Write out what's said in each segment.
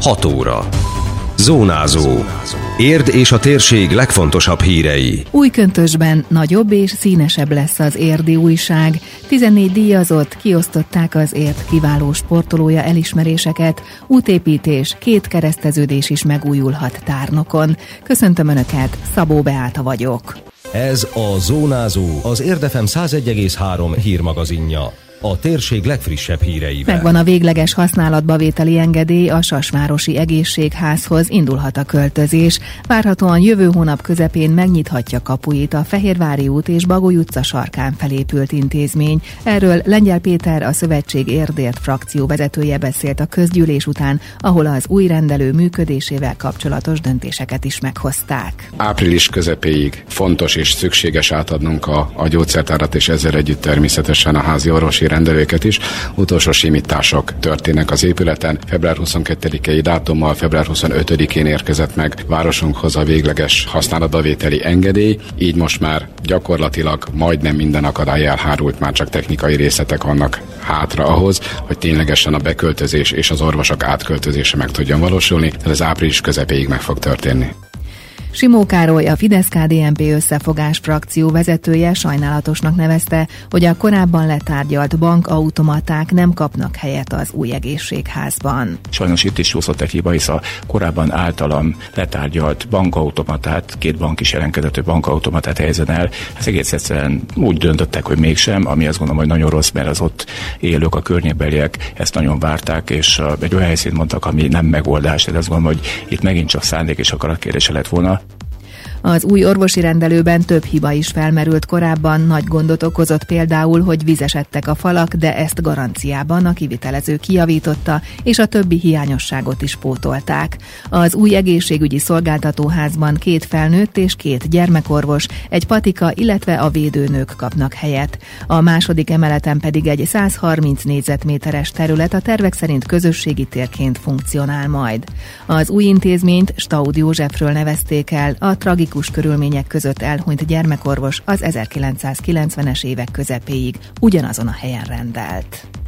6 óra. Zónázó. Érd és a térség legfontosabb hírei. Új köntösben nagyobb és színesebb lesz az érdi újság. 14 díjazott kiosztották az ért kiváló sportolója elismeréseket. Útépítés, két kereszteződés is megújulhat tárnokon. Köszöntöm Önöket, Szabó Beáta vagyok. Ez a Zónázó, az Érdefem 101,3 hírmagazinja a térség legfrissebb híreivel. Megvan a végleges használatba vételi engedély a Sasvárosi Egészségházhoz, indulhat a költözés. Várhatóan jövő hónap közepén megnyithatja kapuit a Fehérvári út és Bagoly utca sarkán felépült intézmény. Erről Lengyel Péter, a Szövetség Érdért frakció vezetője beszélt a közgyűlés után, ahol az új rendelő működésével kapcsolatos döntéseket is meghozták. Április közepéig fontos és szükséges átadnunk a, a gyógyszertárat, és ezzel együtt természetesen a házi orvosi rendelőket is. Utolsó simítások történnek az épületen. Február 22-i dátummal, február 25-én érkezett meg városunkhoz a végleges használatbavételi engedély, így most már gyakorlatilag majdnem minden akadály elhárult, már csak technikai részletek vannak hátra ahhoz, hogy ténylegesen a beköltözés és az orvosok átköltözése meg tudjon valósulni, ez április közepéig meg fog történni. Simó Károly, a Fidesz-KDNP összefogás frakció vezetője sajnálatosnak nevezte, hogy a korábban letárgyalt bankautomaták nem kapnak helyet az új egészségházban. Sajnos itt is jószott egy hiba, hisz a korábban általam letárgyalt bankautomatát, két bank is jelenkedett, bankautomatát helyezzen el. Ez egész egyszerűen úgy döntöttek, hogy mégsem, ami azt gondolom, hogy nagyon rossz, mert az ott élők, a környékbeliek ezt nagyon várták, és egy olyan helyszínt mondtak, ami nem megoldás, de azt gondolom, hogy itt megint csak szándék és akaratkérdése lett volna. Az új orvosi rendelőben több hiba is felmerült korábban, nagy gondot okozott például, hogy vizesedtek a falak, de ezt garanciában a kivitelező kijavította, és a többi hiányosságot is pótolták. Az új egészségügyi szolgáltatóházban két felnőtt és két gyermekorvos, egy patika, illetve a védőnők kapnak helyet. A második emeleten pedig egy 130 négyzetméteres terület a tervek szerint közösségi térként funkcionál majd. Az új intézményt Staud Józsefről nevezték el, a tragikus körülmények között elhunyt gyermekorvos az 1990-es évek közepéig ugyanazon a helyen rendelt.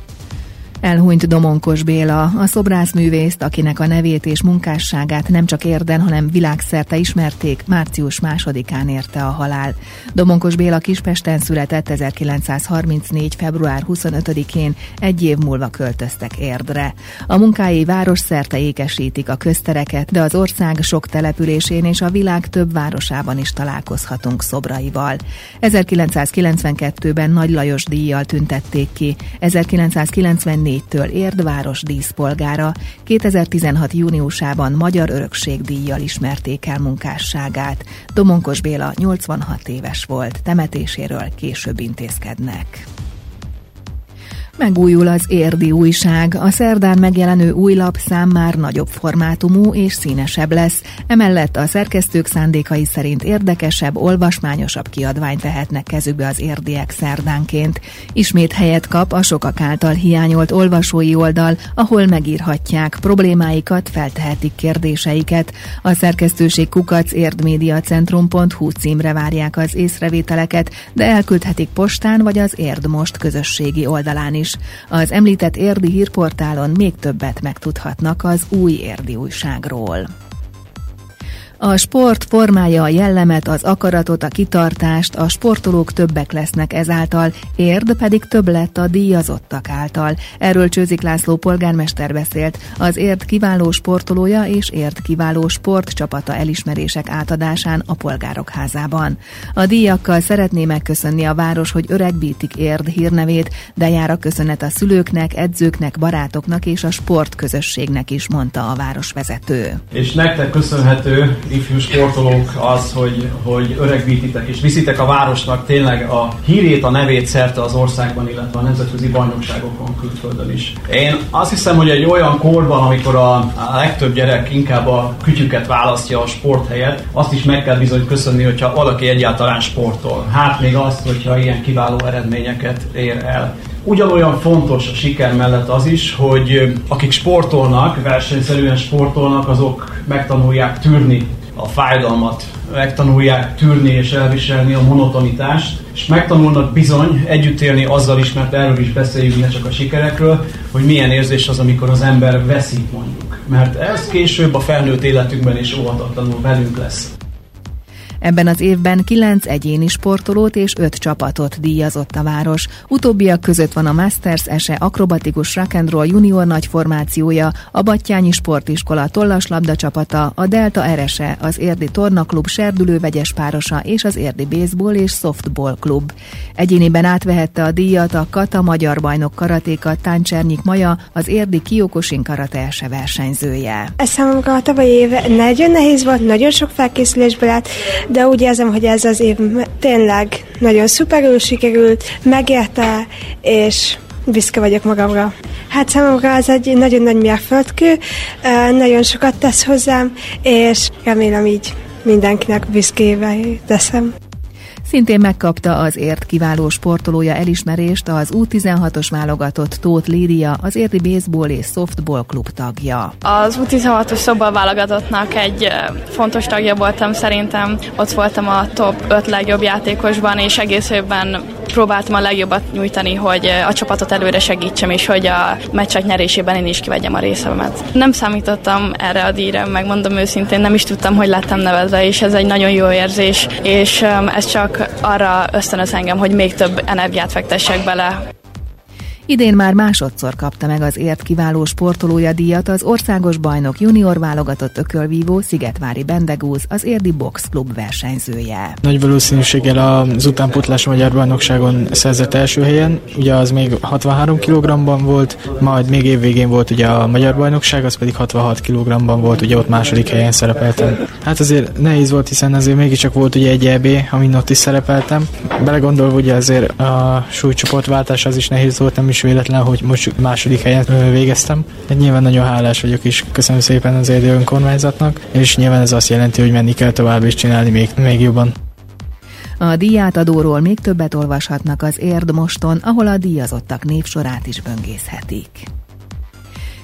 Elhunyt Domonkos Béla, a szobrászművészt, akinek a nevét és munkásságát nem csak érden, hanem világszerte ismerték, március másodikán érte a halál. Domonkos Béla Kispesten született 1934. február 25-én, egy év múlva költöztek Érdre. A munkái város szerte ékesítik a köztereket, de az ország sok településén és a világ több városában is találkozhatunk szobraival. 1992-ben Nagy Lajos díjjal tüntették ki, 1994 2014-től Érdváros díszpolgára, 2016. júniusában Magyar Örökségdíjjal ismerték el munkásságát. Domonkos Béla 86 éves volt, temetéséről később intézkednek. Megújul az Érdi újság. A szerdán megjelenő új lapszám már nagyobb formátumú és színesebb lesz. Emellett a szerkesztők szándékai szerint érdekesebb, olvasmányosabb kiadványt tehetnek kezükbe az érdiek szerdánként. Ismét helyet kap a sokak által hiányolt olvasói oldal, ahol megírhatják problémáikat, feltehetik kérdéseiket. A szerkesztőség kukac érdmediacentrum.hu címre várják az észrevételeket, de elküldhetik postán vagy az Érdmost közösségi oldalán is is. Az említett érdi hírportálon még többet megtudhatnak az új érdi újságról. A sport formája a jellemet, az akaratot, a kitartást, a sportolók többek lesznek ezáltal, érd pedig több lett a díjazottak által. Erről Csőzik László polgármester beszélt, az érd kiváló sportolója és érd kiváló sportcsapata elismerések átadásán a polgárok házában. A díjakkal szeretné megköszönni a város, hogy öregbítik érd hírnevét, de jár a köszönet a szülőknek, edzőknek, barátoknak és a sportközösségnek is, mondta a városvezető. És nektek köszönhető ifjú sportolók az, hogy, hogy öregbítitek és viszitek a városnak tényleg a hírét, a nevét szerte az országban, illetve a nemzetközi bajnokságokon külföldön is. Én azt hiszem, hogy egy olyan korban, amikor a, a legtöbb gyerek inkább a kütyüket választja a sport helyett, azt is meg kell bizony köszönni, hogyha valaki egyáltalán sportol. Hát még azt, hogyha ilyen kiváló eredményeket ér el. Ugyanolyan fontos a siker mellett az is, hogy akik sportolnak, versenyszerűen sportolnak, azok megtanulják tűrni a fájdalmat megtanulják tűrni és elviselni a monotonitást, és megtanulnak bizony együtt élni azzal is, mert erről is beszéljünk, ne csak a sikerekről, hogy milyen érzés az, amikor az ember veszít mondjuk. Mert ez később a felnőtt életünkben is óhatatlanul velünk lesz. Ebben az évben kilenc egyéni sportolót és öt csapatot díjazott a város. Utóbbiak között van a Masters Ese akrobatikus rock'n'roll junior nagy formációja, a Battyányi Sportiskola tollaslabda csapata, a Delta Erese, az Érdi Tornaklub serdülő vegyes párosa és az Érdi Baseball és Softball Klub. Egyéniben átvehette a díjat a Kata magyar bajnok karatéka Táncsernyik Maja, az Érdi Kiokosin karate ese versenyzője. Ez számomra a tavalyi év nagyon nehéz volt, nagyon sok felkészülésből állt, de úgy érzem, hogy ez az év tényleg nagyon szuperül sikerült, megérte, és büszke vagyok magamra. Hát számomra ez egy nagyon nagy mérföldkő, nagyon sokat tesz hozzám, és remélem így mindenkinek büszkével teszem. Szintén megkapta az ért kiváló sportolója elismerést az U16-os válogatott Tóth Lídia, az érdi baseball és softball klub tagja. Az U16-os szobal válogatottnak egy fontos tagja voltam szerintem. Ott voltam a top 5 legjobb játékosban, és egész évben próbáltam a legjobbat nyújtani, hogy a csapatot előre segítsem, és hogy a meccsek nyerésében én is kivegyem a részemet. Nem számítottam erre a díjra, megmondom őszintén, nem is tudtam, hogy lettem nevezve, és ez egy nagyon jó érzés, és ez csak arra ösztönöz engem, hogy még több energiát fektessek bele. Idén már másodszor kapta meg az ért kiváló sportolója díjat az országos bajnok junior válogatott ökölvívó Szigetvári Bendegúz, az érdi box klub versenyzője. Nagy valószínűséggel az utánputlás magyar bajnokságon szerzett első helyen, ugye az még 63 kg-ban volt, majd még évvégén volt ugye a magyar bajnokság, az pedig 66 kg-ban volt, ugye ott második helyen szerepeltem. Hát azért nehéz volt, hiszen azért mégiscsak volt ugye egy EB, amin ott is szerepeltem. Belegondolva ugye azért a súlycsoportváltás az is nehéz volt, nem is véletlen, hogy most második helyen végeztem. Egy nyilván nagyon hálás vagyok is, köszönöm szépen az érdi önkormányzatnak, és nyilván ez azt jelenti, hogy menni kell tovább és csinálni még, még jobban. A díjátadóról még többet olvashatnak az Érd moston, ahol a díjazottak névsorát is böngészhetik.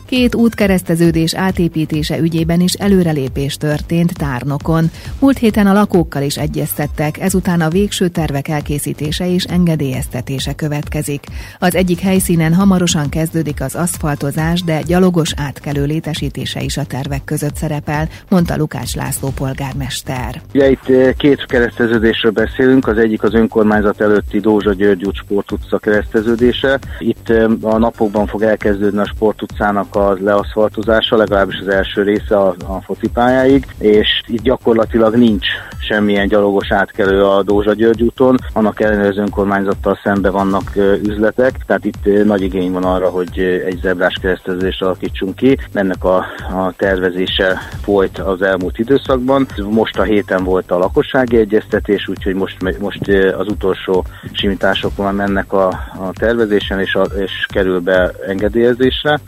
Két útkereszteződés átépítése ügyében is előrelépés történt Tárnokon. Múlt héten a lakókkal is egyeztettek, ezután a végső tervek elkészítése és engedélyeztetése következik. Az egyik helyszínen hamarosan kezdődik az aszfaltozás, de gyalogos átkelő létesítése is a tervek között szerepel, mondta Lukács László polgármester. Ugye itt eh, két kereszteződésről beszélünk, az egyik az önkormányzat előtti Dózsa György út sportutca kereszteződése. Itt eh, a napokban fog elkezdődni a sportutcának a leaszfaltozása, legalábbis az első része a, a focipályáig, és itt gyakorlatilag nincs semmilyen gyalogos átkelő a Dózsa György úton, annak ellenére az önkormányzattal szembe vannak üzletek, tehát itt nagy igény van arra, hogy egy zebrás keresztezést alakítsunk ki. Ennek a, a tervezése folyt az elmúlt időszakban. Most a héten volt a lakossági egyeztetés, úgyhogy most, most az utolsó simítások mennek a, a tervezésen, és, a, és kerül be engedélyezésre.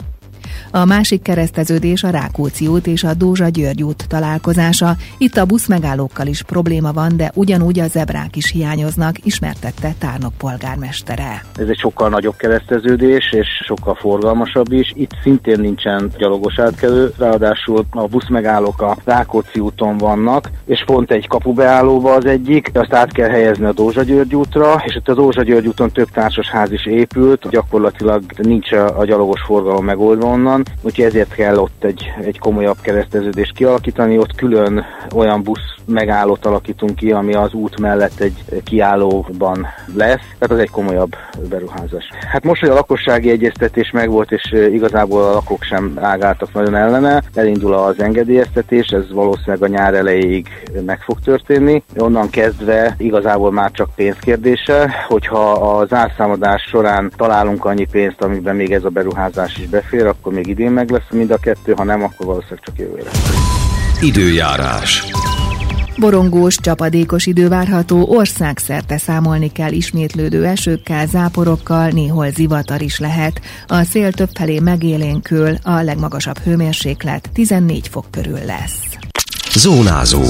A másik kereszteződés a Rákóczi út és a Dózsa György út találkozása. Itt a buszmegállókkal is probléma van, de ugyanúgy a zebrák is hiányoznak, ismertette Tárnok polgármestere. Ez egy sokkal nagyobb kereszteződés, és sokkal forgalmasabb is. Itt szintén nincsen gyalogos átkelő, ráadásul a buszmegállók a Rákóczi úton vannak, és pont egy kapubeállóba az egyik, azt át kell helyezni a Dózsa György útra, és itt a Dózsa György úton több társasház is épült, gyakorlatilag nincs a gyalogos forgalom megoldva onnan, van, úgyhogy ezért kell ott egy, egy komolyabb kereszteződést kialakítani, ott külön olyan busz megállót alakítunk ki, ami az út mellett egy kiállóban lesz, tehát az egy komolyabb beruházás. Hát most, hogy a lakossági egyeztetés megvolt, és igazából a lakók sem ágáltak nagyon ellene, elindul az engedélyeztetés, ez valószínűleg a nyár elejéig meg fog történni. Onnan kezdve igazából már csak pénzkérdése, hogyha a zárszámadás során találunk annyi pénzt, amiben még ez a beruházás is befér, akkor még idén meg lesz mind a kettő, ha nem, akkor valószínűleg csak jövőre. Időjárás. Borongós, csapadékos idő várható, országszerte számolni kell ismétlődő esőkkel, záporokkal, néhol zivatar is lehet. A szél többfelé megélénkül, a legmagasabb hőmérséklet 14 fok körül lesz. Zónázó.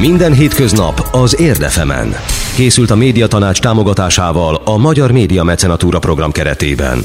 Minden hétköznap az Érdefemen. Készült a médiatanács támogatásával a Magyar Média Mecenatúra program keretében.